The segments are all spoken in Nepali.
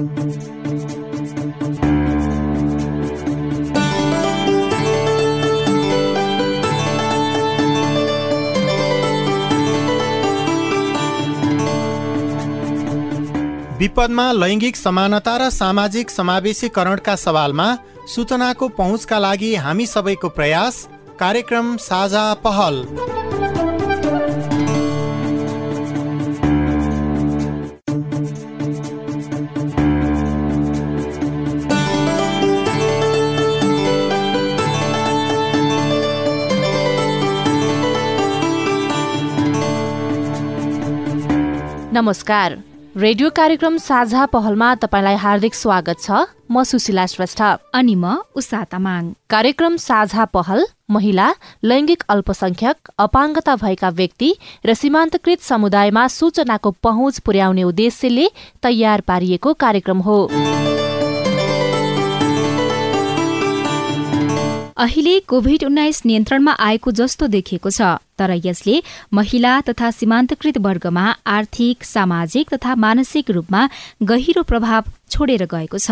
विपदमा लैङ्गिक समानता र सामाजिक समावेशीकरणका सवालमा सूचनाको पहुँचका लागि हामी सबैको प्रयास कार्यक्रम साझा पहल। नमस्कार। रेडियो कार्यक्रम साझा पहलमा तपाईँलाई हार्दिक स्वागत छ। म सुशीला श्रेष्ठ। अनि म उषा तामाङ। कार्यक्रम साझा पहल महिला लैङ्गिक अल्पसंख्यक अपाङ्गता भएका व्यक्ति र सीमान्तकृत समुदायमा सूचनाको पहुँच पुर्याउने उद्देश्यले तयार पारिएको कार्यक्रम हो। अहिले कोभिड उन्नाइस नियन्त्रणमा आएको जस्तो देखिएको छ तर यसले महिला तथा सीमान्तकृत वर्गमा आर्थिक सामाजिक तथा मानसिक रूपमा गहिरो प्रभाव छोडेर गएको छ।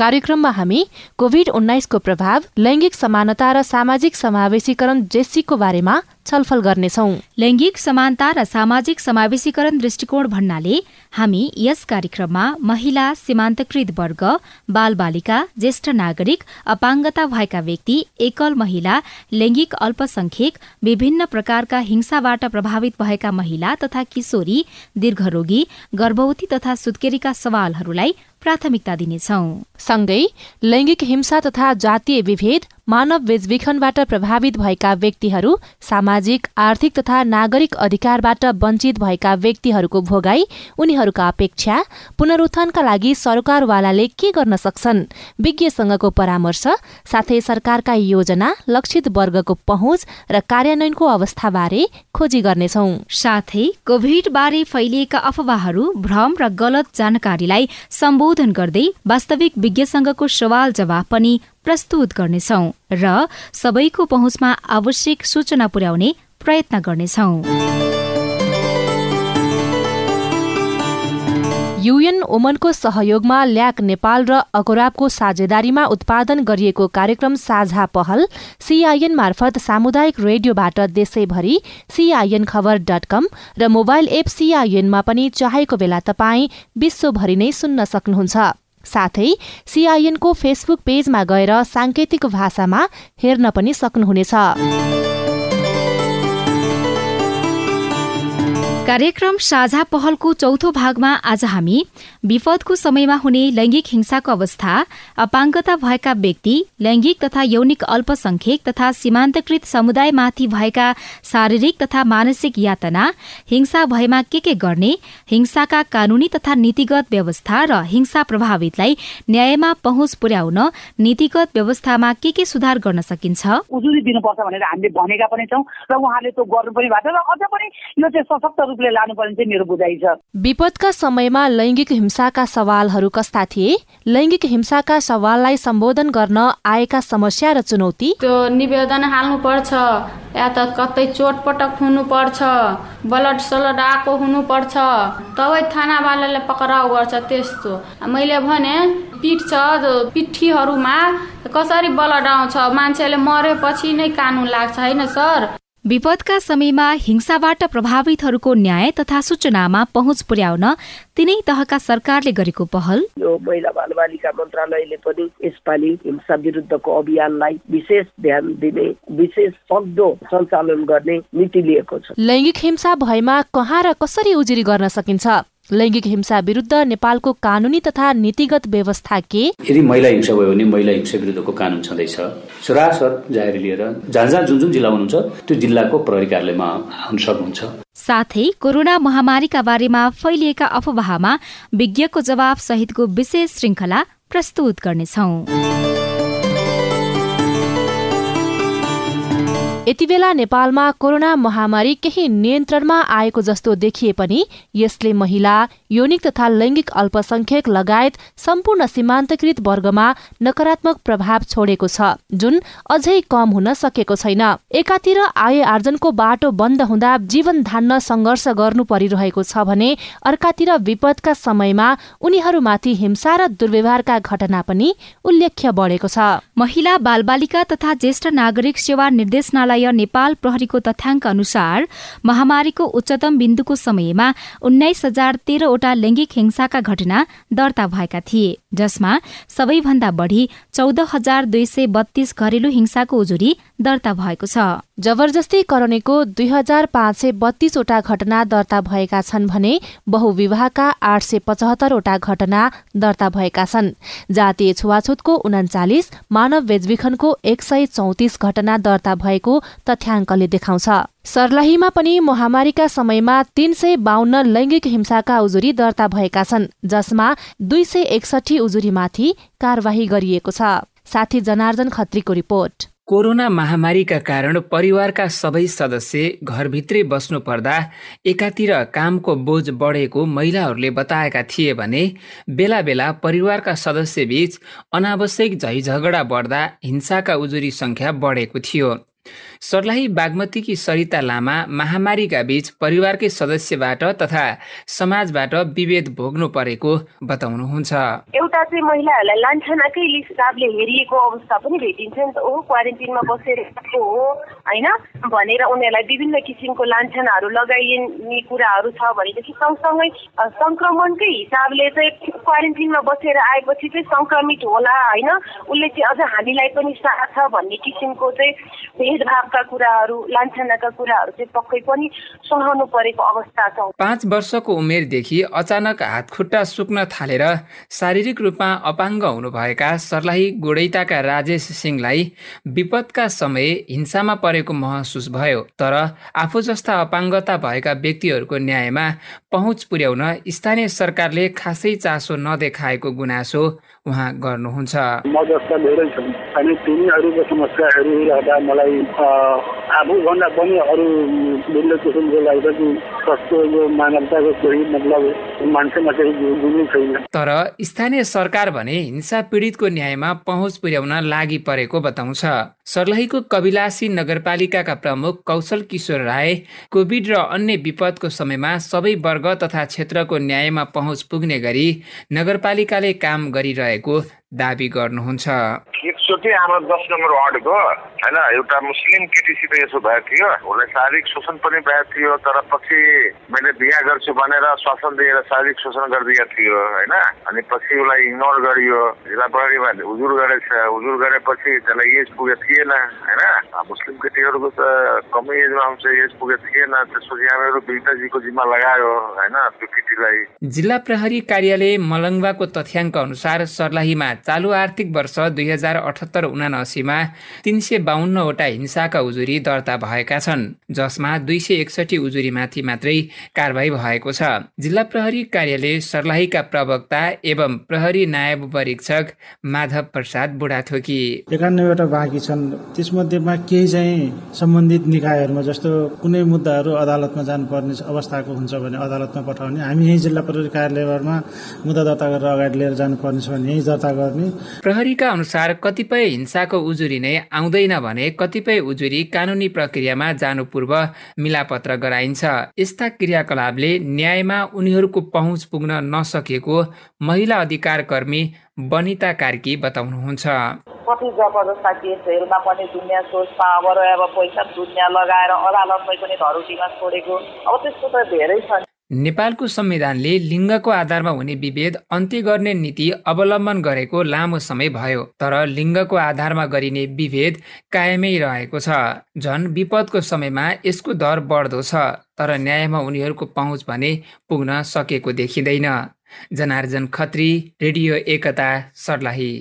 कार्यक्रममा हामी कोभिड उन्नाइसको प्रभाव लैङ्गिक समानता र सामाजिक समावेशीकरण जेसीको बारेमा छलफल गर्नेछौ। लैङ्गिक समानता र सामाजिक समावेशीकरण दृष्टिकोण भन्नाले हामी यस कार्यक्रममा महिला सीमान्तकृत वर्ग बालबालिका ज्येष्ठ नागरिक अपाङ्गता भएका व्यक्ति एकल महिला लैङ्गिक अल्पसंख्यक विभिन्न प्रकारका हिंसाबाट प्रभावित भएका महिला तथा किशोरी दीर्घरोगी गर्भवती तथा सुत्केरीका सवालहरूलाई प्राथमिकता दिनेछौ। सँगै लैङ्गिक हिंसा तथा जातीय विभेद मानव बेचबिखनबाट प्रभावित भएका व्यक्तिहरू सामाजिक आर्थिक तथा नागरिक अधिकारबाट वञ्चित भएका व्यक्तिहरूको भोगाई उनीहरूका अपेक्षा पुनरुत्थानका लागि सरकारवालाले के गर्न सक्छन्? विज्ञसँगको परामर्श साथै सरकारका योजना लक्षित वर्गको पहुँच र कार्यान्वयनको अवस्थाबारे खोजी गर्नेछौ। साथै कोभिड बारे फैलिएका अफवाहहरू भ्रम र गलत जानकारीलाई सम्बोधन गर्दै वास्तविक विज्ञसँगको सवाल जवाब पनि प्रस्तुत गर्नेछौ र सबैको पहुँचमा आवश्यक सूचना पुर्याउने प्रयत्न गर्नेछौ। युएन ओमनको सहयोगमा ल्याक नेपाल र अकोराबको साझेदारीमा उत्पादन गरिएको कार्यक्रम साझा पहल सीआईएन मार्फत सामुदायिक रेडियोबाट देशैभरि सीआईएन खबर डट कम र मोबाइल एप सीआईएनमा पनि चाहेको बेला तपाईँ विश्वभरि नै सुन्न सक्नुहुन्छ। साथै सीआईएनको फेसबुक पेजमा गएर साङ्केतिक भाषामा हेर्न पनि सक्नुहुनेछ। कार्यक्रम साझा पहलको चौथो भागमा आज हामी विपदको समयमा हुने लैङ्गिक हिंसाको अवस्था अपाङ्गता भएका व्यक्ति लैङ्गिक तथा यौनिक अल्पसंख्यक तथा सीमान्तकृत समुदायमाथि भएका शारीरिक तथा मानसिक यातना हिंसा भएमा के के गर्ने हिंसाका कानूनी तथा नीतिगत व्यवस्था र हिंसा प्रभावितलाई न्यायमा पहुँच पुर्याउन नीतिगत व्यवस्थामा के के सुधार गर्न सकिन्छ? उजुरी दिनुपर्छ भनेर हामीले भनेका पनि छौँ र उहाँले त्यो गर्नु पनि भएको र अझ पनि यो चाहिँ सशक्त रूपले लानुपर्ने चाहिँ मेरो बुझाइ छ। विपदका समयमा लैङ्गिक हिंसाका सवालहरू कस्ता थिए? लैङ्गिक हिंसाका सवाललाई सम्बोधन गर्न आएका समस्या र चुनौती? त्यो निवेदन हाल्नु पर्छ या त कतै चोटपटक हुनु पर्छ ब्लड सलड आएको हुनुपर्छ। तबै थानावालाले पक्राउ गर्छ त्यस्तो। मैले भने पिठ छ पिठीहरूमा कसरी ब्लड आउँछ? मान्छेले मरेपछि नै कानुन लाग्छ होइन सर? विपदका समयमा हिंसाबाट प्रभावितहरूको न्याय तथा सूचनामा पहुँच पुर्याउन तिनै तहका सरकारले गरेको पहल। यो महिला बालबालिका मन्त्रालयले पनि यसपालि हिंसा विरुद्धको अभियानलाई विशेष ध्यान दिने विशेष सक्दो सञ्चालन गर्ने नीति लिएको छ। लैङ्गिक हिंसा भएमा कहाँ र कसरी उजुरी गर्न सकिन्छ? लैङ्गिक हिंसा विरुद्ध नेपालको कानूनी तथा नीतिगत व्यवस्था के? यदि महिला हिंसा भयो भने महिला हिंसा विरुद्धको कानून छँदैछ। सरासर जाहेर लिएर जहाँ जहाँ जुन जुन जिल्लामा हुनुहुन्छ त्यो जिल्लाको प्रहरी कार्यालयमा आउन सक्नुहुन्छ। साथै कोरोना महामारीका बारेमा फैलिएका अफवाहमा विज्ञको जवाब सहितको विशेष श्रृङ्खला प्रस्तुत गर्नेछौं। यति बेला नेपालमा कोरोना महामारी केही नियन्त्रणमा आएको जस्तो देखिए पनि यसले महिला यौनिक तथा लैङ्गिक अल्पसंख्यक लगायत सम्पूर्ण सीमान्तकृत वर्गमा नकारात्मक प्रभाव छोडेको छ जुन अझै कम हुन सकेको छैन। एकातिर आय आर्जनको बाटो बन्द हुँदा जीवन धान्न संघर्ष गर्नु परिरहेको छ भने अर्कातिर विपदका समयमा उनीहरूमाथि हिंसा र दुर्व्यवहारका घटना पनि उल्लेख्य बढेको छ। महिला बालबालिका तथा ज्येष्ठ नागरिक सेवा निर्देशनालय नेपाल प्रहरीको तथ्याङ्क अनुसार महामारीको उच्चतम बिन्दुको समयमा उन्नाइस हजार तेह्रवटा लैङ्गिक हिंसाका घटना दर्ता भएका थिए जसमा सबैभन्दा बढ़ी चौध हजार दुई सय बत्तीस घरेलु हिंसाको उजुरी दर्ता भएको छ। जबरजस्ती करनेको दुई हजार पाँच सय बत्तीसवटा घटना दर्ता भएका छन् भने बहुविवाहका आठ सय पचहत्तरवटा घटना दर्ता भएका छन्। जातीय छुवाछुतको उनाचालिस मानव बेचबिखनको एक सय चौतिस घटना दर्ता भएको तथ्याङ्कले देखाउँछ। सर्लाहीमा पनि महामारीका समयमा तीन सय बाहन्न लैङ्गिक हिंसाका उजुरी दर्ता भएका छन् जसमा दुई सय एकसठी उजुरीमाथि कार्यवाही गरिएको छ। साथी जनार्जन खत्रीको रिपोर्ट। कोरोना महामारीका कारण परिवारका सबै सदस्य घरभित्रै बस्नु पर्दा एकातिर कामको बोझ बढेको महिलाहरूले बताएका थिए भने बेला बेला परिवारका सदस्यबीच अनावश्यक झैझगडा बढ्दा हिंसाका उजुरी सङ्ख्या बढेको थियो। सर्लाही बागमतीकी सरिता लामा महामारीका बीच परिवारकै सदस्यबाट तथा समाजबाट विभेद भोग्नु परेको बताउनुहुन्छ। एउटा चाहिँ महिलाहरूलाई लान्छनाकै हिसाबले हेरिएको अवस्था पनि भेटिन्छ नि त। ओ क्वारेन्टिनमा बसेर हो होइन? भनेर उनीहरूलाई विभिन्न किसिमको लान्छनाहरू लगाइने कुराहरू छ भनेदेखि सँगसँगै सङ्क्रमणकै हिसाबले चाहिँ क्वारेन्टिनमा बसेर आएपछि चाहिँ सङ्क्रमित होला होइन? उसले चाहिँ अझ हामीलाई पनि साथ छ भन्ने किसिमको चाहिँ भेदभावका कुराहरू लान्छनाका कुराहरू चाहिँ पक्कै पनि सहनु परेको अवस्था छ। पाँच वर्षको उमेरदेखि अचानक हात खुट्टा सुक्न थालेर शारीरिक रूपमा अपाङ्ग हुनुभएका सर्लाही गोडैताका राजेश सिंहलाई विपदका समय हिंसामा परेको महसुस भयो। तर आफू जस्ता अपाङ्गता भएका व्यक्तिहरूको न्यायमा पहुँच पुर्याउन स्थानीय सरकारले खासै चासो नदेखाएको गुनासो उहाँ गर्नुहुन्छ। म जस्ता धेरै छन्। अनि तिनीहरूको समस्याहरू हेर्दा मलाई आफूभन्दा पनि अरू भिन्न किसिमको लाग्छ कि कस्तो यो मानवताको कोही मतलब मान्छेमा चाहिँ गुणै छैन। तर स्थानीय सरकार भने हिंसा पीडितको न्यायमा पहुँच पुर्याउन लागि परेको बताउँछ। सर्लाहीको कविलासी नगरपालिकाका प्रमुख कौशल किशोर राय कोभिड र अन्य विपदको समयमा सबै वर्ग तथा क्षेत्रको न्यायमा पहुँच पुग्ने गरी नगरपालिकाले काम गरिरहेको दावी गर्नुहुन्छ। एकचोटि हाम्रो दस नम्बर वार्डको होइन एउटा मुस्लिम केटीसित यसो भएको थियो। उसलाई शारीरिक शोषण पनि भएको थियो तर पछि मैले बिहा गर्छु भनेर शासन दिएर शारीरिक शोषण गरिदिएको थियो होइन। अनि पछि उसलाई इग्नोर गरियो। जिल्ला प्रहरीमा हुजुर गरेछ हुजुर गरेपछि त्यसलाई एज पुगेको थिएन होइन। मुस्लिम केटीहरूको त कमै एजमा आउँछ एज पुगेको थिएन। त्यसपछि हामीहरू बिन्ताजीको जिम्मा लगायो होइन त्यो केटीलाई। जिल्ला प्रहरी कार्यालय मलङ्गाको तथ्याङ्क अनुसार सर्लाहीमा चालु आर्थिक वर्ष दुई हजार अठहत्तर उनासीमा तिन सय बाहन्नवटा हिंसाका उजुरी दर्ता भएका छन् जसमा दुई सय एकसठी उजुरीमाथि मात्रै कारवाही भएको छ। जिल्ला प्रहरी कार्यालय सर्लाहीका प्रवक्ता एवं प्रहरी नायब परीक्षक माधव प्रसाद बुढाथोकी। एकानब्बेवटा बाँकी छन्। त्यसमध्येमा केही चाहिँ सम्बन्धित निकायहरूमा जस्तो कुनै मुद्दाहरू अदालतमा जानुपर्ने अवस्थाको हुन्छ भने अदालतमा पठाउने। हामी यही जिल्ला प्रहरी कार्यालयमा मुद्दा दर्ता गरेर अगाडि लिएर जानुपर्ने छ भने यही दर्ता गर्ने। प्रहरीका अनुसार कतिपय हिंसाको उजुरी नै आउँदैन भने कतिपय उजुरी कानुनी प्रक्रियामा जानु पूर्व मिलापत्र गराइन्छ। यस्ता क्रियाकलापले न्यायमा उनीहरूको पहुँच पुग्न नसकेको महिला अधिकार कर्मी बनिता कार्की बताउनुहुन्छ। कति जबरजस्ता केसहरूमा पनि दुनियाँ सोच पावर अब पैसा दुनियाँ लगाएर अदालतमै पनि धरोटीमा छोडेको। अब त्यस्तो त धेरै छ नेपालको संविधानले लिङ्गको आधारमा हुने विभेद अन्त्य गर्ने नीति अवलम्बन गरेको लामो समय भयो तर लिङ्गको आधारमा गरिने विभेद कायमै रहेको छ। झन विपदको समयमा यसको दर बढ्दो छ तर न्यायमा उनीहरूको पहुँच भने पुग्न सकेको देखिँदैन। जनार्जन खत्री रेडियो एकता सर्लाही।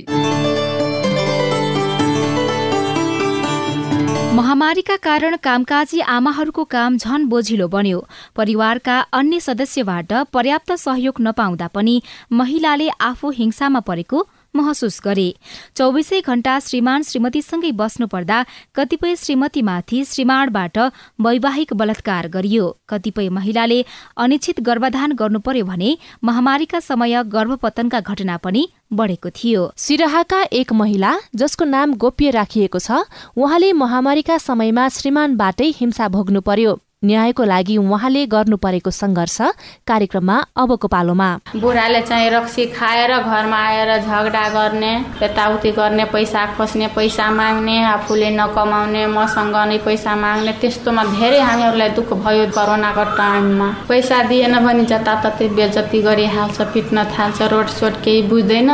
महामारीका कारण कामकाजी आमाहरूको काम झन बोझिलो बन्यो। परिवारका अन्य सदस्यबाट पर्याप्त सहयोग नपाउँदा पनि महिलाले आफू हिंसामा परेको महसुस गरे। चौबिसै घण्टा श्रीमान श्रीमतीसँगै बस्नुपर्दा कतिपय श्रीमतीमाथि श्रीमाणबाट वैवाहिक बलात्कार गरियो। कतिपय महिलाले अनिश्चित गर्भधान गर्नु पर्यो भने महामारीका समय गर्भपतनका घटना पनि बढ़ेको थियो। सिराहाका एक महिला जसको नाम गोप्य राखिएको छ उहाँले महामारीका समयमा श्रीमानबाटै हिंसा भोग्नु पर्यो न्यायको लागि उहाँले गर्नु परेको सङ्घर्ष कार्यक्रममा अबको पालोमा। बुढाले चाहिँ रक्सी खाएर घरमा आएर झगडा गर्ने यताउति गर्ने पैसा खोज्ने पैसा माग्ने आफूले नकमाउने मसँग नै पैसा माग्ने त्यस्तोमा धेरै हामीहरूलाई दुःख भयो कोरोनाको टाइममा। पैसा दिएन भने जताततै बेजती गरिहाल्छ पिट्न थाल्छ रोड सोड केही बुझ्दैन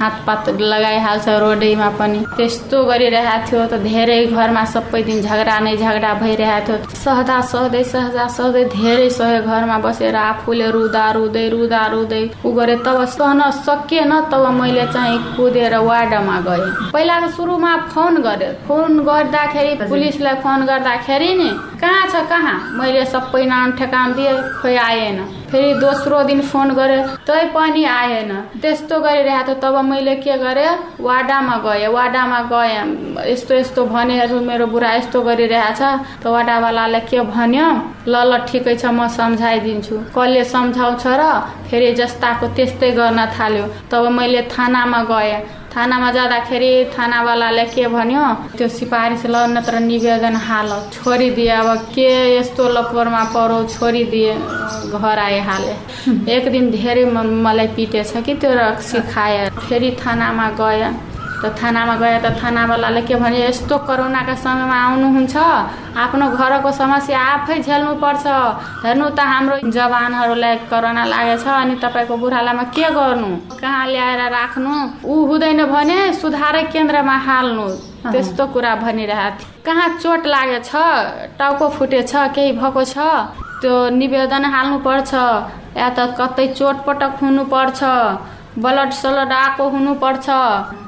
हातपात लगाइहाल्छ रोडैमा पनि। त्यस्तो गरिरहेको थियो त धेरै घरमा सबै दिन झगडा नै झगडा भइरहेको थियो। सहदा सहँदै सहजा सहँदै धेरै सहे घरमा बसेर आफूले रुँदा रुँदै रुँदा रुँदै उ गरे तब सहन सकिएन तब मैले चाहिँ कुदेर वार्डमा गएँ। पहिला सुरुमा फोन गरेँ फोन गर्दाखेरि पुलिसलाई फोन गर्दाखेरि नि कहाँ छ कहाँ? मैले सबै नाम ठेकान दिएँ खोइ आएन। फेरि दोस्रो दिन फोन गरेँ तै पनि आएन। त्यस्तो गरिरहेको थियो तब मैले के गरेँ वाडामा गएँ। वाडामा गएँ यस्तो यस्तो भनेहरू मेरो बुढा यस्तो गरिरहेछ त वाडावालाले के भन्यो ल ल ठिकै छ म सम्झाइदिन्छु। कसले सम्झाउँछ र फेरि जस्ताको त्यस्तै गर्न थाल्यो। तब मैले थानामा गएँ। थानामा जाँदाखेरि थानावालाले के भन्यो त्यो सिफारिस ल नत्र निवेदन हाल छोडिदिए अब के यस्तो लपरमा परो छोडिदिए घर आइहाले एक दिन धेरै मलाई पिटेछ कि त्यो रक्सी खाए फेरि थानामा गएँ। त थानामा गए त थानावालाले के भने यस्तो कोरोनाका समयमा आउनुहुन्छ आफ्नो घरको समस्या आफै झेल्नु पर्छ। हेर्नु त हाम्रो जवानहरूलाई कोरोना लागेछ अनि तपाईँको बुढालामा के गर्नु? कहाँ ल्याएर राख्नु? ऊ हुँदैन भने सुधारै केन्द्रमा हाल्नु। त्यस्तो कुरा भनिरहेको थियो कहाँ चोट लागेछ? टाउको फुटेछ केही भएको छ? त्यो निवेदन हाल्नु पर्छ। या त कतै चोटपटक हुनुपर्छ ब्लड सलड आएको हुनुपर्छ।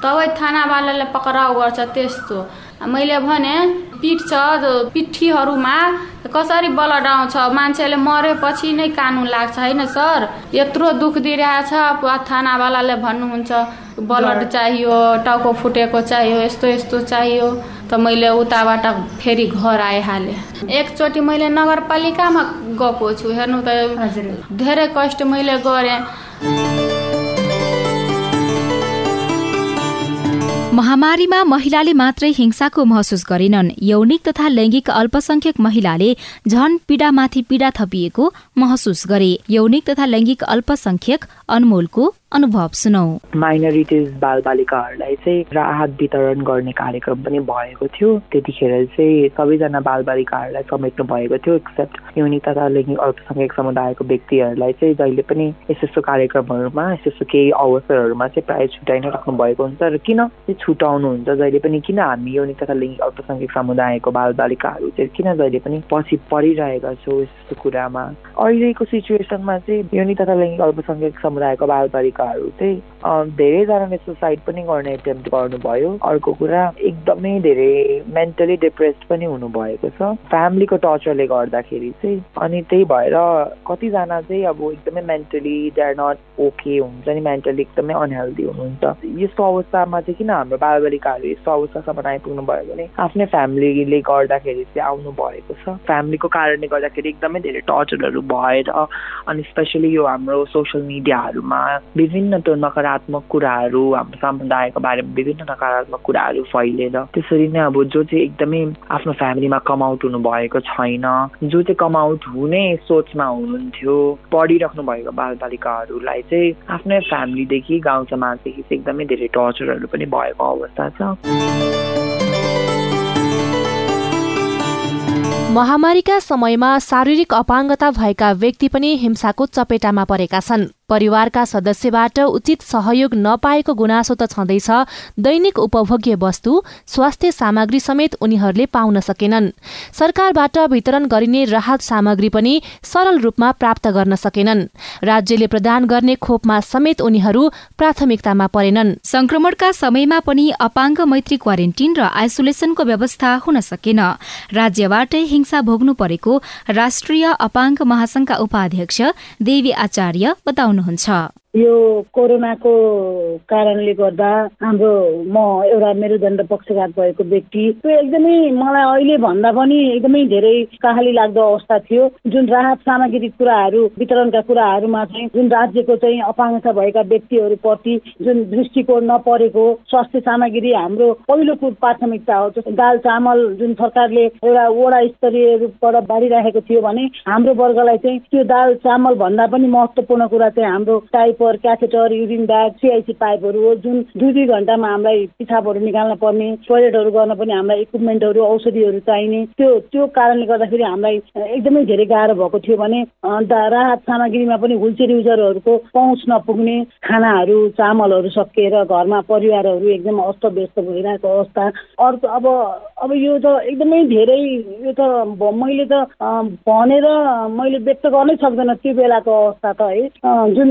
तबै थानावालाले पक्राउ गर्छ त्यस्तो। मैले भने पिठ छ पिठीहरूमा कसरी ब्लड आउँछ? मान्छेले मरेपछि नै कानुन लाग्छ होइन सर? यत्रो दुःख दिइरहेछ थानावालाले भन्नुहुन्छ ब्लड चाहियो टाउको फुटेको चाहियो यस्तो यस्तो चाहियो। त मैले उताबाट फेरि घर आइहालेँ। एकचोटि मैले नगरपालिकामा गएको छु हेर्नु त। धेरै कष्ट मैले गरेँ। महामारीमा महिलाले मात्रै हिंसाको महसुस गरेनन्। यौनिक तथा लैङ्गिक अल्पसंख्यक महिलाले झन पीडामाथि पीडा थपिएको महसुस गरे। यौनिक तथा लैङ्गिक अल्पसंख्यक अनमोलको अनुभव सुनौ माइनोरिटिज बालबालिकाहरूलाई चाहिँ राहत वितरण गर्ने कार्यक्रम पनि भएको थियो। त्यतिखेर चाहिँ सबैजना बालबालिकाहरूलाई समेट्नु भएको थियो एक्सेप्ट युनिक तथा लैङ्गिक अल्पसङ्ख्यक समुदायको व्यक्तिहरूलाई चाहिँ जहिले पनि यस्तो यस्तो कार्यक्रमहरूमा यस्तो यस्तो केही अवसरहरूमा चाहिँ प्रायः छुट्याइ नै राख्नु भएको हुन्छ र किन चाहिँ छुटाउनुहुन्छ जहिले पनि किन हामी युनिक तथा लैङ्गिक अल्पसङ्ख्यक समुदायको बालबालिकाहरू चाहिँ किन जहिले पनि पछि परिरहेका छौँ यस्तो कुरामा? अहिलेको सिचुएसनमा चाहिँ युनिक तथा लैङ्गिक अल्पसङ्ख्यक समुदायको बालबालिका बालिकाहरू चाहिँ धेरैजनाले सुसाइड पनि गर्ने एटेम्प गर्नुभयो। अर्को कुरा एकदमै धेरै मेन्टली डिप्रेस्ड पनि हुनुभएको छ। फ्यामिलीको टर्चरले गर्दाखेरि चाहिँ अनि त्यही भएर कतिजना चाहिँ अब एकदमै mentally they are not okay हुन्छ नि मेन्टली एकदमै अनहेल्दी हुनुहुन्छ। यस्तो अवस्थामा चाहिँ किन हाम्रो बालबालिकाहरू यस्तो अवस्थासम्म आइपुग्नु भयो भने आफ्नै फ्यामिलीले गर्दाखेरि चाहिँ आउनु भएको छ। फ्यामिलीको कारणले गर्दाखेरि एकदमै धेरै टर्चरहरू भएर अनि स्पेसली यो हाम्रो सोसियल मिडियाहरूमा विभिन्न नकारात्मक कुराहरू हाम्रो समुदायको बारेमा विभिन्न नकारात्मक कुराहरू फैलेर त्यसरी नै अब जो चाहिँ एकदमै आफ्नो फ्यामिलीमा कमाउट हुनुभएको छैन जो चाहिँ कमाउट हुने सोचमा हुनुहुन्थ्यो पढिराख्नु भएको बालबालिकाहरूलाई चाहिँ आफ्नै फ्यामिलीदेखि गाउँ समाजदेखि चाहिँ एकदमै धेरै टर्चरहरू पनि भएको अवस्था छ। महामारीका समयमा शारीरिक अपाङ्गता भएका व्यक्ति पनि हिंसाको चपेटामा परेका छन्। परिवारका सदस्यबाट उचित सहयोग नपाएको गुनासो त छँदैछ। दैनिक उपभोग्य वस्तु स्वास्थ्य सामग्री समेत उनीहरूले पाउन सकेनन्। सरकारबाट वितरण गरिने राहत सामग्री पनि सरल रूपमा प्राप्त गर्न सकेनन्। राज्यले प्रदान गर्ने खोपमा समेत उनीहरू प्राथमिकतामा परेनन्। संक्रमणका समयमा पनि अपाङ्ग मैत्री क्वारेन्टिन र आइसोलेसनको व्यवस्था हुन सकेन। राज्यबाटै हिंसा भोग्नु परेको राष्ट्रिय अपाङ्ग महासंघका उपाध्यक्ष देवी आचार्य बताउनु गर्नुहुन्छ। यो कोरोनाको कारणले गर्दा हाम्रो म एउटा मेरुदण्ड पक्षघात भएको व्यक्ति। त्यो एकदमै मलाई अहिले भन्दा पनि एकदमै धेरै काहाली लाग्दो अवस्था थियो। जुन राहत सामग्री कुराहरू वितरणका कुराहरूमा चाहिँ जुन राज्यको चाहिँ अपाङ्गता भएका व्यक्तिहरूप्रति जुन दृष्टिकोण नपरेको स्वास्थ्य सामग्री हाम्रो पहिलो प्राथमिकता हो दाल चामल जुन सरकारले एउटा वडा स्तरीय रूपबाट बाँडिराखेको थियो भने हाम्रो वर्गलाई चाहिँ त्यो दाल चामल भन्दा पनि महत्त्वपूर्ण कुरा चाहिँ हाम्रो टाइपर क्याथेटर युरिन ब्याग सिआइसी पाइपहरू हो जुन दुई दुई घन्टामा हामीलाई पिसाबहरू निकाल्न पर्ने टोइलेटहरू गर्न पनि हामीलाई इक्विपमेन्टहरू औषधिहरू चाहिने त्यो त्यो कारणले गर्दाखेरि हामीलाई एकदमै धेरै गाह्रो भएको थियो भने राहत सामग्रीमा पनि हुलचेयर युजरहरूको पहुँच नपुग्ने खानाहरू चामलहरू सकिएर घरमा परिवारहरू एकदम अस्तव्यस्त भइरहेको अवस्था। अर्को अब अब यो त एकदमै धेरै यो त मैले त भनेर मैले व्यक्त गर्नै सक्दैन त्यो बेलाको अवस्था त है। जुन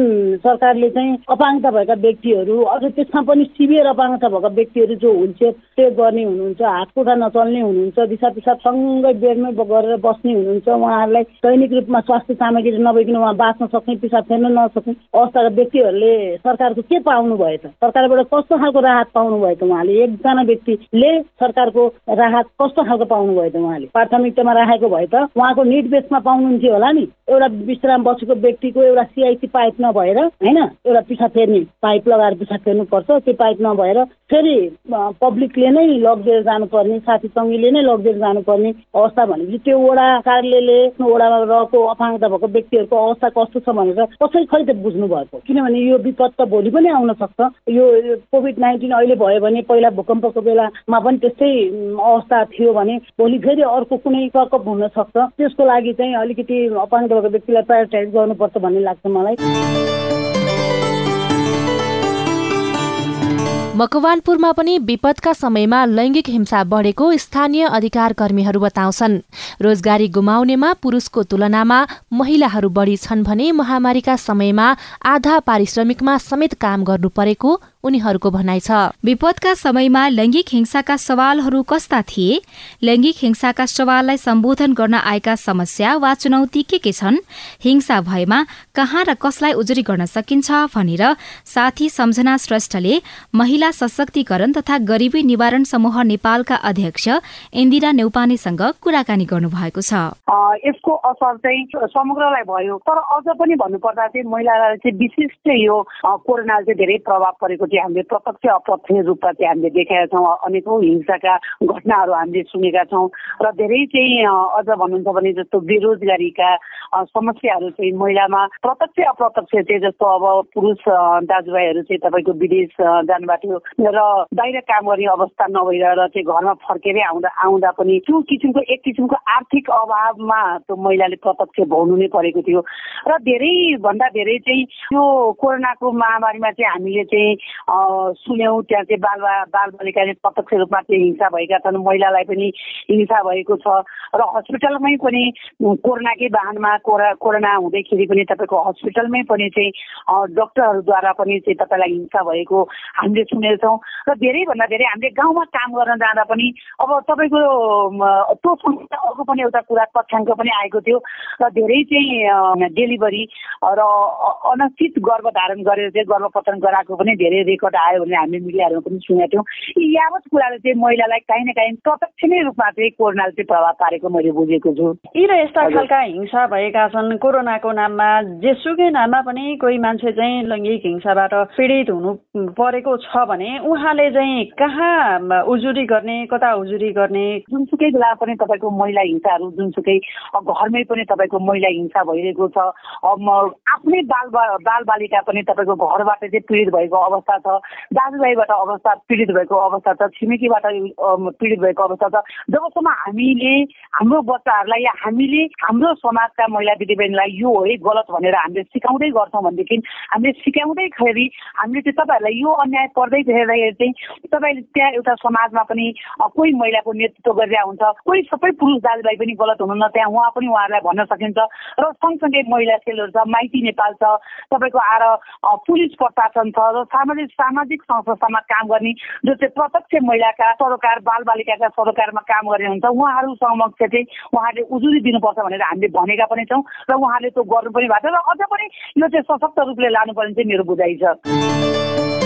सरकारले चाहिँ अपाङ्गता भएका व्यक्तिहरू अझ त्यसमा पनि सिभियर अपाङ्गता भएका व्यक्तिहरू जो हुलचेयर टेक गर्ने हुनुहुन्छ हातखुट्टा नचल्ने हुनुहुन्छ दिसा पिसाब सँगै बेडमै गरेर बस्ने हुनुहुन्छ उहाँहरूलाई दैनिक रूपमा स्वास्थ्य सामग्री नभइकन उहाँ बाँच्न सक्ने पिसाब फेर्न नसक्ने अवस्थाका व्यक्तिहरूले सरकारको के पाउनु भयो त सरकारबाट कस्तो खालको राहत पाउनु भयो त उहाँले? एकजना व्यक्तिले सरकारको राहत कस्तो खालको पाउनुभयो त उहाँले? प्राथमिकतामा राखेको भए त उहाँको निट बेसमा पाउनुहुन्थ्यो होला नि। एउटा विश्राम बसेको व्यक्तिको एउटा सिआइसी पाइप नभएर होइन? एउटा पिसा फेर्ने पाइप लगाएर पिसा फेर्नुपर्छ। त्यो पाइप नभएर फेरि पब्लिकले नै लगिदिएर जानुपर्ने साथी सङ्गीले नै लगिदिएर जानुपर्ने अवस्था भनेपछि त्यो वडा कार्यालयले वडामा रहेको अपाङ्गता भएको व्यक्तिहरूको अवस्था कस्तो छ भनेर कसै खै त बुझ्नु भएको किनभने यो विपद त भोलि पनि आउन सक्छ। यो कोभिड नाइन्टिन अहिले भयो भने पहिला भूकम्पको बेलामा पनि त्यस्तै अवस्था थियो भने भोलि फेरि अर्को कुनै प्रकोप हुन सक्छ। त्यसको लागि चाहिँ अलिकति अपाङ्ग भएको व्यक्तिलाई प्रायोरिटाइज गर्नुपर्छ भन्ने लाग्छ मलाई। मकवानपुरमा पनि विपदका समयमा लैङ्गिक हिंसा बढेको स्थानीय अधिकार कर्मीहरू बताउँछन्। रोजगारी गुमाउनेमा पुरुषको तुलनामा महिलाहरू बढी छन् भने महामारीका समयमा आधा पारिश्रमिकमा समेत काम गर्नु परेको उनीहरूको भनाइ छ। विपदका समयमा लैङ्गिक हिंसाका सवालहरू कस्ता थिए? लैङ्गिक हिंसाका सवाललाई सम्बोधन गर्न आएका समस्या वा चुनौती के के छन्? हिंसा भएमा कहाँ र कसलाई उजुरी गर्न सकिन्छ भनेर साथी सम्झना श्रेष्ठले महिला सशक्तिकरण तथा गरिबी निवारण समूह नेपालका अध्यक्ष इन्दिरा नेउपानेसँग कुराकानी गर्नुभएको छ। यसको असर चाहिँ समग्रलाई भयो। तर अझ पनि भन्नुपर्दा चाहिँ महिलालाई चाहिँ विशेष यो कोरोनाले चाहिँ धेरै प्रभाव परेको चाहिँ हामीले प्रत्यक्ष अप्रत्यक्ष रूपमा चाहिँ हामीले देखेका छौँ। अनेकौँ हिंसाका घटनाहरू हामीले सुनेका छौँ र धेरै चाहिँ अझ भन्नुहुन्छ भने जस्तो बेरोजगारीका समस्याहरू चाहिँ महिलामा प्रत्यक्ष अप्रत्यक्ष चाहिँ जस्तो अब पुरुष दाजुभाइहरू चाहिँ तपाईँको विदेश जानुभएको थियो र बाहिर काम गर्ने अवस्था नभएर चाहिँ घरमा फर्केरै आउँदा आउँदा पनि त्यो किसिमको एक किसिमको आर्थिक अभावमा त्यो महिलाले प्रत्यक्ष भोग्नु नै परेको थियो। र धेरै भन्दा धेरै चाहिँ यो कोरोनाको महामारीमा चाहिँ हामीले चाहिँ सुन्यौँ त्यहाँ चाहिँ बाल बाल बालिकाले प्रत्यक्ष रूपमा चाहिँ हिंसा भएका छन्। महिलालाई पनि हिंसा भएको छ। र हस्पिटलमै पनि कोरोनाकै वाहनमा कोरा कोरोना हुँदैखेरि पनि तपाईँको हस्पिटलमै पनि चाहिँ डक्टरहरूद्वारा पनि चाहिँ तपाईँलाई हिंसा भएको हामीले सुनेछौँ। र धेरैभन्दा धेरै हामीले गाउँमा काम गर्न जाँदा पनि अब तपाईँको त्यो अर्को पनि एउटा कुरा तथ्याङ्क पनि आएको थियो। र धेरै चाहिँ डेलिभरी र अनचित गर्भधारण गरेर चाहिँ गर्भपतन गराएको पनि धेरै रेकर्ड आयो भने हामीले मिडियाहरूमा पनि सुनेको थियौँ। यी यावत कुराले चाहिँ महिलालाई काहीँ न काहीँ प्रत्यक्ष नै रूपमा चाहिँ कोरोनाले चाहिँ प्रभाव पारेको मैले बुझेको छु। यी र यस्ता खालका हिंसा भएका छन् कोरोनाको नाममा जेसुकै नाममा पनि कोही मान्छे चाहिँ लैङ्गिक हिंसाबाट पीडित हुनु परेको छ भने उहाँले चाहिँ कहाँ उजुरी गर्ने कता उजुरी गर्ने? जुनसुकै बेला पनि तपाईँको महिला हिंसाहरू जुनसुकै घरमै पनि तपाईँको महिला हिंसा भइरहेको छ। आफ्नै बाल बाल बालिका पनि तपाईँको घरबाट चाहिँ पीडित भएको अवस्था छ। दाजुभाइबाट अवस्था पीडित भएको अवस्था छ। छिमेकीबाट पीडित भएको अवस्था छ। जबसम्म हामीले हाम्रो बच्चाहरूलाई या हामीले हाम्रो समाजका महिला दिदीबहिनीलाई यो है गलत भनेर हामीले सिकाउँदै गर्छौँ भनेदेखि हामीले सिकाउँदैखेरि हामीले चाहिँ तपाईँहरूलाई यो अन्याय पर्दै हेर्दाखेरि चाहिँ तपाईँले त्यहाँ एउटा समाजमा पनि कोही महिलाको नेतृत्व गरिरहेको हुन्छ कोही सबै पुरुष दाजुभाइ पनि गलत हुनुहुन्न। त्यहाँ उहाँ पनि उहाँहरूलाई भन्न सकिन्छ। र सँगसँगै महिला सेलहरू छ माइती नेपाल छ तपाईँको आएर पुलिस प्रशासन छ र सामाजिक सामाजिक संस्थामा काम गर्ने जो चाहिँ प्रत्यक्ष महिलाका सरोकार बाल बालिकाका सरोकारमा काम गर्ने हुन्छ उहाँहरू समक्ष चाहिँ उहाँहरूले उजुरी दिनुपर्छ भनेर हामीले भनेका पनि छौँ र उहाँले त्यो गर्नु पनि भएको छ र अझ पनि यो चाहिँ सशक्त रूपले लानुपर्ने चाहिँ मेरो बुझाइ छ।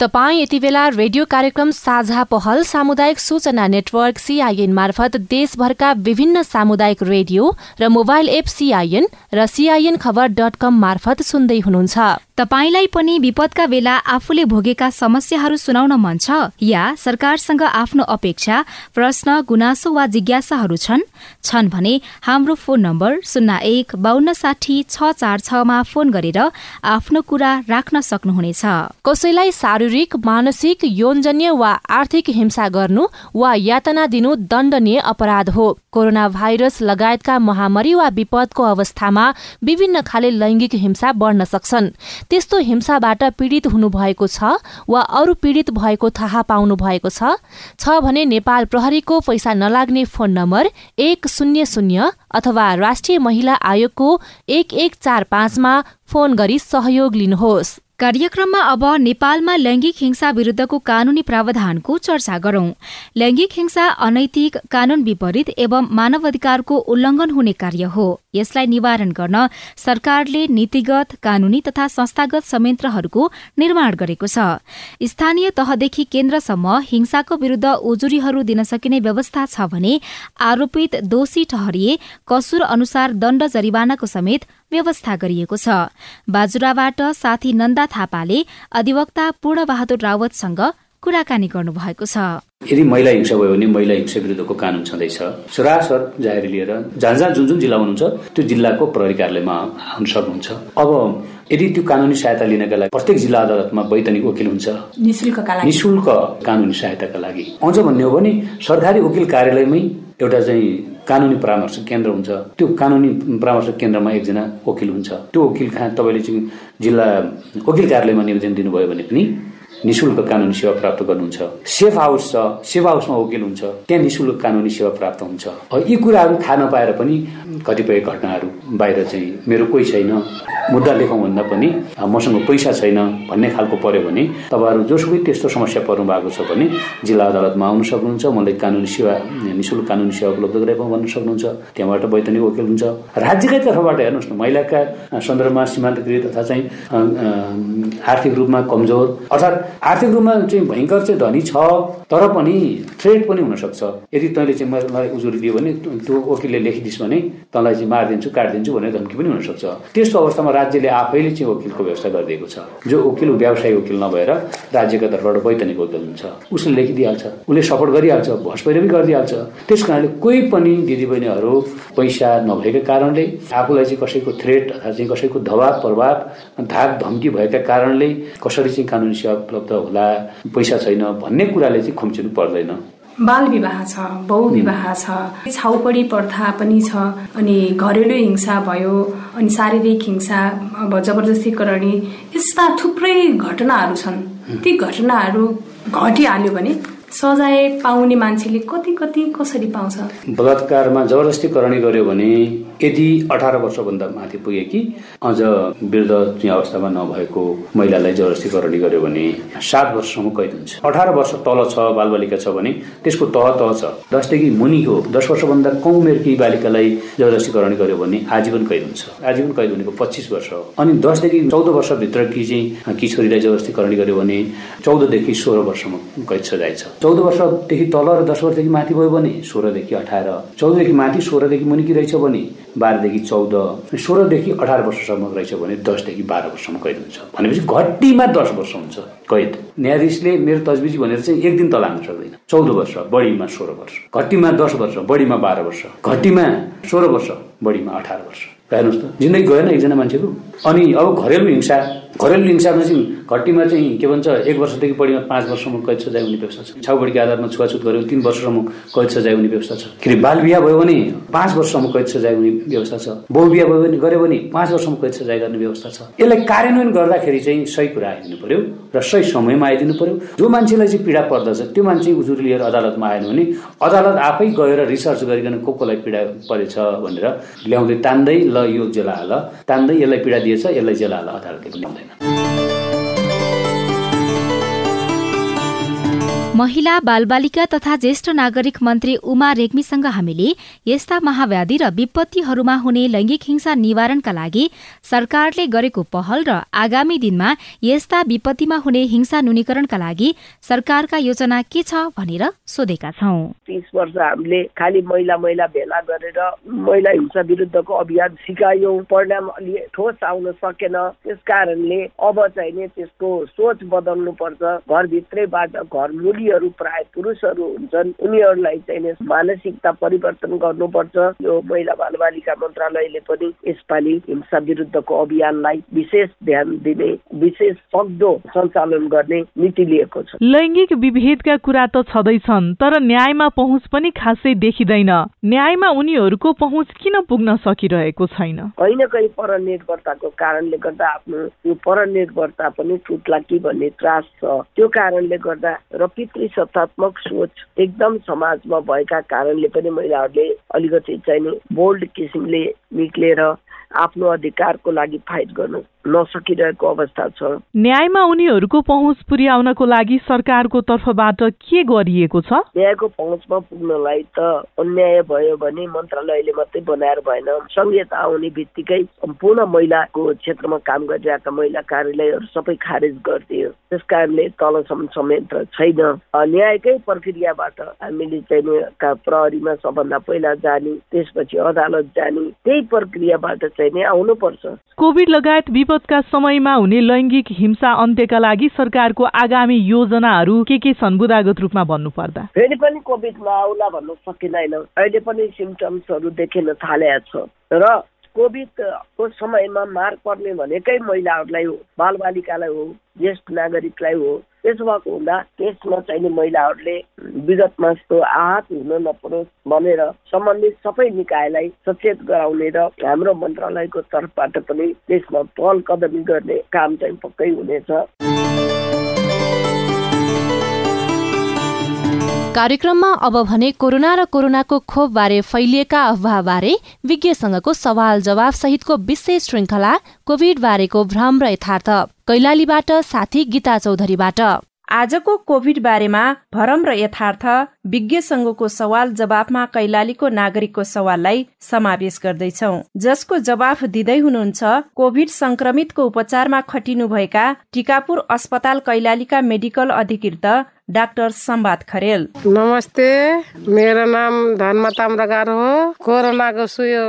तपाईँ यति बेला रेडियो कार्यक्रम साझा पहल सामुदायिक सूचना नेटवर्क सीआईएन मार्फत देशभरका विभिन्न सामुदायिक रेडियो र मोबाइल एप सीआईएन र सीआईएन खबर डट कम मार्फत सुन्दै हुनुहुन्छ। तपाईँलाई पनि विपदका बेला आफूले भोगेका समस्याहरू सुनाउन मन छ या सरकारसँग आफ्नो अपेक्षा प्रश्न गुनासो वा जिज्ञासाहरू छन्? छन् भने हाम्रो फोन नम्बर शून्य एक बान्न साठी छ चार छमा फोन गरेर आफ्नो कुरा राख्न सक्नुहुनेछ। कसैलाई शारीरिक मानसिक यौनजन्य वा आर्थिक हिंसा गर्नु वा यातना दिनु दण्डनीय अपराध हो। कोरोना भाइरस लगायतका महामारी वा विपदको अवस्थामा विभिन्न खाले लैंगिक हिंसा बढ्न सक्छन्। त्यस्तो हिंसाबाट पीड़ित हुनुभएको छ वा अरू पीड़ित भएको थाहा पाउनु भएको छ भने नेपाल प्रहरीको पैसा नलाग्ने फोन नम्बर एक शून्य शून्य अथवा राष्ट्रिय महिला आयोगको एक एक चार पाँचमा फोन गरी सहयोग लिनुहोस्। कार्यक्रममा अब नेपालमा लैंगिक हिंसा विरूद्धको कानूनी प्रावधानको चर्चा गरौं। लैंगिक हिंसा अनैतिक कानून विपरीत एवं मानवाधिकारको उल्लंघन हुने कार्य हो। यसलाई निवारण गर्न सरकारले नीतिगत कानूनी तथा संस्थागत संयन्त्रहरूको निर्माण गरेको छ। स्थानीय तहदेखि केन्द्रसम्म हिंसाको विरूद्ध उजुरीहरू दिन सकिने व्यवस्था छ भने आरोपित दोषी ठहरिए कसुर अनुसार दण्ड जरिवानाको समेत व्यवस्था गरिएको छ। बाजुराबाट साथी नन्दा थापाले अधिवक्ता पूर्णबहादुर रावतसँग कुराकानी गर्नुभएको छ। यदि महिला हिंसा भयो भने महिला हिंसा विरुद्धको कानून छँदैछ। सरासर जाहेर लिएर जहाँ जहाँ जुन जुन जिल्ला हुनुहुन्छ त्यो जिल्लाको प्रहरी कार्यालयमा आउन सक्नुहुन्छ अब यदि त्यो कानुनी सहायता लिनका लागि प्रत्येक जिल्ला अदालतमा वैतनिक वकिल हुन्छ। निशुल्क कानुनी सहायताका लागि। अझ भन्ने हो भने सरकारी वकिल कार्यालयमै एउटा चाहिँ कानुनी परामर्श केन्द्र हुन्छ। त्यो कानुनी परामर्श केन्द्रमा एकजना वकिल हुन्छ। त्यो वकिल कहाँ तपाईँले चाहिँ जिल्ला वकिल कार्यालयमा निवेदन दिनुभयो भने पनि निशुल्क कानुनी सेवा प्राप्त गर्नुहुन्छ। सेफ हाउस छ सेफ हाउसमा वकिल हुन्छ। त्यहाँ निशुल्क कानुनी सेवा प्राप्त हुन्छ। यी कुराहरू थाहा नपाएर पनि कतिपय घटनाहरू बाहिर चाहिँ मेरो कोही छैन। मुद्दा लेखौँ भन्दा पनि मसँग पैसा छैन भन्ने खालको पर्यो भने तपाईँहरू जोसुकै त्यस्तो समस्या पर्नु भएको छ भने जिल्ला अदालतमा आउनु सक्नुहुन्छ। मलाई कानुनी सेवा निशुल्क कानुनी सेवा उपलब्ध गराएको भन्न सक्नुहुन्छ। त्यहाँबाट वैतनिक वकिल हुन्छ। राज्यकै तर्फबाट हेर्नुहोस् न महिलाका सन्दर्भमा सीमान्तकृत अथवा चाहिँ आर्थिक रूपमा कमजोर। अर्थात् आर्थिक रूपमा चाहिँ भयङ्कर चाहिँ धनी छ तर पनि थ्रेड पनि हुनसक्छ। यदि तैँले चाहिँ मलाई उजुरी दियो भने त्यो वकिलले लेखिदिस् भने तँलाई चाहिँ मारिदिन्छु काटिदिन्छु भन्ने धम्की पनि हुनसक्छ। त्यस्तो अवस्थामा राज्यले आफैले चाहिँ वकिलको व्यवस्था गरिदिएको छ। जो वकिल व्यवसायी वकिल नभएर राज्यको तर्फबाट वैतनिक वकिल हुन्छ। उसले लेखिदिइहाल्छ। उसले सपोर्ट गरिहाल्छ भस पनि गरिहाल्छ त्यस कारणले कोही पनि दिदीबहिनीहरू पैसा नभएका कारणले आफूलाई चाहिँ कसैको थ्रेट अथवा चाहिँ कसैको दबाव प्रभाव धाक धम्की भएका कारणले कसरी चाहिँ कानुनी सेवा उपलब्ध होला पैसा छैन भन्ने कुराले चाहिँ खुम्चिनु पर्दैन। बाल विवाह छ बहु विवाह छ छाउपडी प्रथा पनि छ अनि घरेलु हिंसा भयो अनि शारीरिक हिंसा अब जबरजस्ती करणी यस्ता थुप्रै घटनाहरू छन्। ती घटनाहरू घटिहाल्यो भने सजाय पाउने मान्छेले कति कति कसरी पाउँछ? बलात्कारमा जबरजस्ती करणी गर्यो भने यदि अठार वर्षभन्दा माथि पुगे कि अझ वृद्ध चाहिँ अवस्थामा नभएको महिलालाई जबरजस्ती करणी गर्यो भने सात वर्षसम्म कैद हुन्छ। अठार वर्ष तल छ बालबालिका छ भने त्यसको तह तह छ। दसदेखि मुनिको दस वर्षभन्दा कम उमेरकी बालिकालाई जबरजस्ती करणी गर्यो भने आजीवन कैद हुन्छ। आजीवन कैद भनेको पच्चिस वर्ष हो। अनि दसदेखि चौध वर्षभित्रकी चाहिँ किशोरीलाई जबरजस्ती करणी गर्यो भने चौधदेखि सोह्र वर्षसम्म कैद सजाय छ। चौध वर्षदेखि तल र दस वर्षदेखि माथि भयो भने सोह्रदेखि अठार। चौधदेखि माथि सोह्रदेखि मुनिकी रहेछ भने बाह्रदेखि चौध सोह्रदेखि अठार वर्षसम्म रहेछ भने दसदेखि बाह्र वर्षसम्म कैद हुन्छ। भनेपछि घट्टीमा दस वर्ष हुन्छ कैद। न्यायाधीशले मेरो तजबिजी भनेर चाहिँ एक दिन त लानु सक्दैन चौध वर्ष बढीमा सोह्र वर्ष। घट्टीमा दस वर्ष बढीमा बाह्र वर्ष। घट्टीमा सोह्र वर्ष बढीमा अठार वर्ष। हेर्नुहोस् त जिन्दगी गएन एकजना मान्छेको। अनि अब घरेलु हिंसा घरेलु हिंसामा चाहिँ घट्टीमा चाहिँ के भन्छ एक वर्षदेखि बढीमा पाँच वर्षसम्म कैद सजाय हुने व्यवस्था छ। छाउबडीको आधारमा छुवाछुत गऱ्यो तिन वर्षसम्म कैद सजाय हुने व्यवस्था छ। के अरे बाल बिहा भयो भने पाँच वर्षसम्म कैद सजाय हुने व्यवस्था छ। बहु बिहा भयो भने गऱ्यो भने पाँच वर्षसम्म कैद सजाय गर्ने व्यवस्था छ। यसलाई कार्यान्वयन गर्दाखेरि चाहिँ सही कुरा आइदिनु पर्यो र सही समयमा आइदिनु पर्यो। जो मान्छेलाई चाहिँ पीडा पर्दछ त्यो मान्छे उजुरी लिएर अदालतमा आएन भने अदालत आफै गएर रिसर्च गरिकन को कोलाई पीडा परेछ भनेर ल्याउँदै तान्दै ल यो जेला हाल तान्दै यसलाई पीडा दिएछ यसलाई जेला हाल अदालतले पनि ल्याउँदैन महिला बालबालिका तथा ज्येष्ठ नागरिक मन्त्री उमा रेग्मीसँग हामीले यस्ता महाव्याधि र विपत्तिहरूमा हुने लैंगिक हिंसा निवारणका लागि सरकारले गरेको पहल र आगामी दिनमा यस्ता विपत्तिमा हुने हिंसा न्यूनीकरणका लागि सरकारका योजना के छ भनेर सोधेका छौं। तिस वर्ष हामीले खालि महिला महिला भेला गरेर महिला हिंसा विरुद्धको अभियान सिकायौँ। परिणाम अलि ठोस आउन सकेन। त्यस कारणले अब चाहिँ त्यसको सोच बदल्नु पर्छ घरभित्रैबाट घर मुली नारीहरू प्राय पुरुषहरू हुन्छन् उनीहरूलाई चाहिँ मानसिकता परिवर्तन गर्नुपर्छ। यो महिला बालबालिका मन्त्रालयले पनि यसपालि हिंसा विरुद्धको अभियानलाई विशेष ध्यान दिने विशेष सक्दो सञ्चालन गर्ने नीति लिएको छ। लैङ्गिक विभेदका कुरा त छँदैछन् तर न्यायमा पहुँच पनि खासै देखिँदैन। न्यायमा उनीहरूको पहुँच किन पुग्न सकिरहेको छैन? कहीँ न कहीँ परनिर्भरताको कारणले गर्दा आफ्नो यो परनिर्भरता पनि टुट्ला कि भन्ने त्रास छ। त्यो कारणले गर्दा र सत्तात्मक सोच एकदम समाजमा भएका कारणले पनि महिलाहरूले अलिकति चाहिँ बोल्ड किसिमले निक्लेर आफ्नो अधिकारको लागि फाइट गर्नु नसकिरहेको अवस्था छ। न्यायमा उनीहरूको पहुँच पुर्याउनको लागि सरकारको तर्फबाट के गरिएको छ? न्यायको पहुँचमा पुग्नलाई त अन्याय भयो भने मन्त्रालयले मात्रै बनाएर भएन। संहिता आउने बित्तिकै सम्पूर्ण महिलाको क्षेत्रमा काम गरिरहेका महिला कार्यालयहरू सबै खारेज गरिदियो। त्यस कारणले तलसम्म संयन्त्र छैन। न्यायकै प्रक्रियाबाट हामीले चाहिँ प्रहरीमा सबभन्दा पहिला जाने त्यसपछि अदालत जाने त्यही प्रक्रियाबाट चाहिँ नै आउनुपर्छ। कोभिड लगायत विपदका समयमा हुने लैङ्गिक हिंसा अन्त्यका लागि सरकारको आगामी योजनाहरू के के छन् बुदागत रूपमा भन्नु पर्दा फेरि पनि कोभिडमा आउला भन्न सकिँदैन। अहिले पनि सिम्टम्सहरू देखिन थालेको छ। र कोभिडको समयमा मार पर्ने भनेकै महिलाहरूलाई हो बालबालिकालाई हो ज्येष्ठ नागरिकलाई हो त्यसो भएको हुँदा त्यसमा चाहिने महिलाहरूले विगतमा यस्तो आहत हुन नपरोस् भनेर सम्बन्धित सबै निकायलाई सचेत गराउने र हाम्रो मन्त्रालयको तर्फबाट पनि त्यसमा पहल कदमी गर्ने काम चाहिँ पक्कै हुनेछ। कार्यक्रममा अब भने कोरोना र कोरोनाको खोप बारे फैलिएका अफवाहबारे विज्ञसँगको सवाल जवाब सहितको विशेष श्रृङ्खला कोभिड बारेको भ्रम र यथार्थ। कैलालीबाट साथी गीता चौधरीबाट। आजको कोभिड बारेमा भरम र यथार्थ विज्ञ संघको सवाल जवाफमा कैलालीको नागरिकको सवाललाई समावेश गर्दैछौ। जसको जवाफ दिँदै हुनुहुन्छ कोभिड संक्रमितको उपचारमा खटिनुभएका टिकापुर अस्पताल कैलालीका मेडिकल अधिकृत डाक्टर सम्वाद खरेल। नमस्ते मेरो नाम धर्म ताम्राकार हो। कोरोनाको सुयो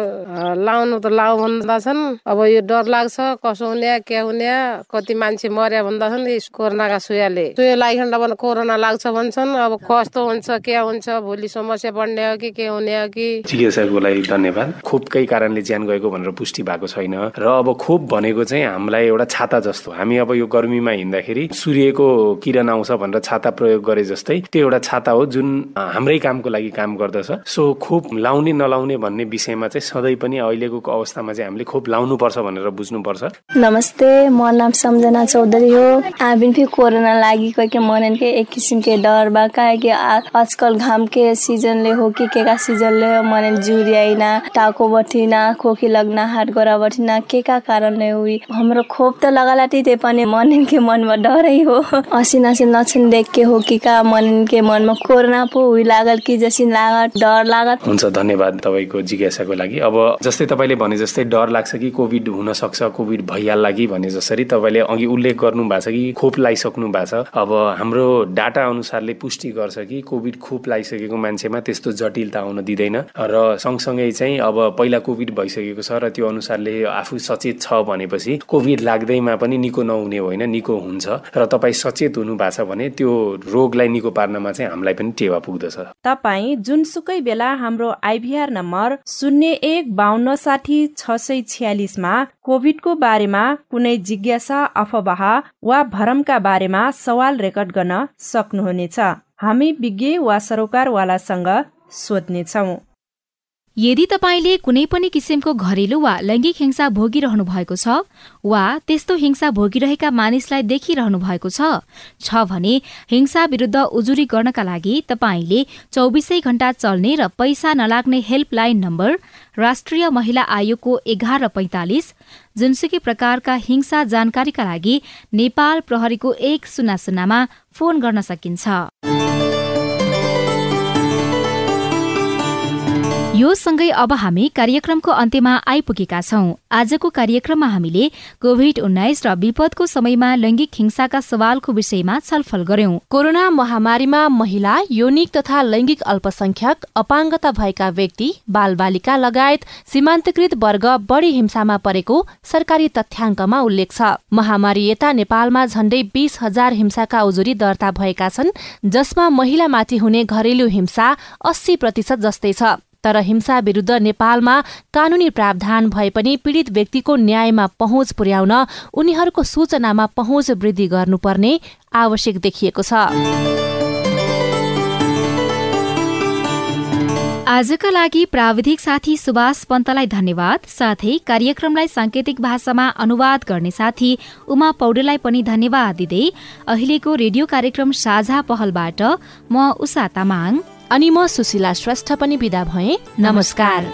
लाउनु त लाउ भन्दछन् अब यो डर लाग्छ कसो हुने के हुने कति मान्छे मर्या भन्दछन् कोरोनाका सुयाले सुयो अब कोरोना लाग्छ भन्छन्। अब कस्तो हुन्छ के हुन्छ भोलि समस्या बढ्ने हो कि के हुने हो कि? चिकित्सकको लागि धन्यवाद। खोपकै कारणले ज्यान गएको भनेर पुष्टि भएको छैन। र अब खोप भनेको चाहिँ हामीलाई एउटा छाता जस्तो। हामी अब यो गर्मीमा हिँड्दाखेरि सूर्यको किरण आउँछ भनेर छाता प्रयोग गरे जस्तै त्यो एउटा छाता हो जुन हाम्रै कामको लागि काम गर्दछ। सो खोप लाउने नलाउने भन्ने विषयमा चाहिँ सधैँ पनि अहिलेको अवस्थामा चाहिँ हामीले खोप लाउनु पर्छ भनेर बुझ्नुपर्छ। नमस्ते म नाम सम्झना चौधरी हो। हामी कोरोना लागि के मन के एक किसिम के डर बा आजकल घाम के सिजनले हो कि के का सिजनले हो आइना टाको बठिना खोकी लगना हाट गोरा बठिना के का कारणले हुई। हाम्रो खोप त लगाला ते पनि मन के मनमा डरै हो। असिन लक्षण देख के हो कि का मन के मनमा कोरोना पो हुई लागल कि जसिन लागत डर लागत। हुन्छ धन्यवाद तपाईँको जिज्ञासाको लागि। अब जस्तै तपाईँले भने जस्तै डर लाग्छ कि कोभिड हुन सक्छ कोभिड भइहाल्ला कि भने जसरी तपाईँले अघि उल्लेख गर्नु भएको छ कि खोप लगाइसक्नु भएको छ। अब हाम्रो डाटा अनुसारले पुष्टि गर्छ कि कोभिड खोप लगाइसकेको मान्छेमा त्यस्तो जटिलता आउन दिँदैन। र सँगसँगै चाहिँ अब पहिला कोभिड भइसकेको छ र त्यो अनुसारले आफू सचेत छ भनेपछि कोभिड लाग्दैमा पनि निको नहुने होइन निको हुन्छ। र तपाईँ सचेत हुनु भएको छ भने त्यो रोगलाई निको पार्नमा चाहिँ हामीलाई पनि टेवा पुग्दछ। तपाईँ जुनसुकै बेला हाम्रो आइभीआर नम्बर शून्य एक बाहन्न साठी छ सय छ्यालिसमा कोभिडको बारेमा कुनै जिज्ञासा अफवाह वा भरमका बारेमा सवाल रेकर्ड गर्न सक्नुहुनेछ। हामी विज्ञ वा सरोकारवालासँग सोध्नेछौ यदि तपाईँले कुनै पनि किसिमको घरेलु वा लैङ्गिक हिंसा भोगिरहनु भएको छ वा त्यस्तो हिंसा भोगिरहेका मानिसलाई देखिरहनु भएको छ भने हिंसा विरूद्ध उजुरी गर्नका लागि तपाईँले चौबिसै घण्टा चल्ने र पैसा नलाग्ने हेल्पलाइन नम्बर राष्ट्रिय महिला आयोगको एघार पैंतालिस जुनसुकै प्रकारका हिंसा जानकारीका लागि नेपाल प्रहरीको एक शून्य शून्यमा फोन गर्न सकिन्छ। यो सँगै अब हामी कार्यक्रमको अन्त्यमा आइपुगेका छौं। आजको कार्यक्रममा हामीले कोभिड उन्नाइस र विपदको समयमा लैंगिक हिंसाका सवालको विषयमा छलफल गर्यौं। कोरोना महामारीमा महिला यौनिक तथा लैंगिक अल्पसंख्यक अपाङ्गता भएका व्यक्ति बाल बालिका लगायत सीमान्तकृत वर्ग बढ़ी हिंसामा परेको सरकारी तथ्याङ्कमा उल्लेख छ। महामारी यता नेपालमा झण्डै बीस हजार हिंसाका उजुरी दर्ता भएका छन् जसमा महिलामाथि हुने घरेलु हिंसा अस्सी प्रतिशत जस्तै छ। तर हिंसा विरूद्ध नेपालमा कानूनी प्रावधान भए पनि पीड़ित व्यक्तिको न्यायमा पहुँच पुर्याउन उनीहरूको सूचनामा पहुँच वृद्धि गर्नुपर्ने आवश्यक देखिएको छ। आजका लागि प्राविधिक साथी सुभाष पन्तलाई धन्यवाद। साथै कार्यक्रमलाई सांकेतिक भाषामा अनुवाद गर्ने साथी उमा पौडेललाई पनि धन्यवाद दिँदै अहिलेको रेडियो कार्यक्रम साझा पहलबाट म उषा तामाङ। अनि म सुशीला श्रेष्ठ पनि विदा भए। नमस्कार।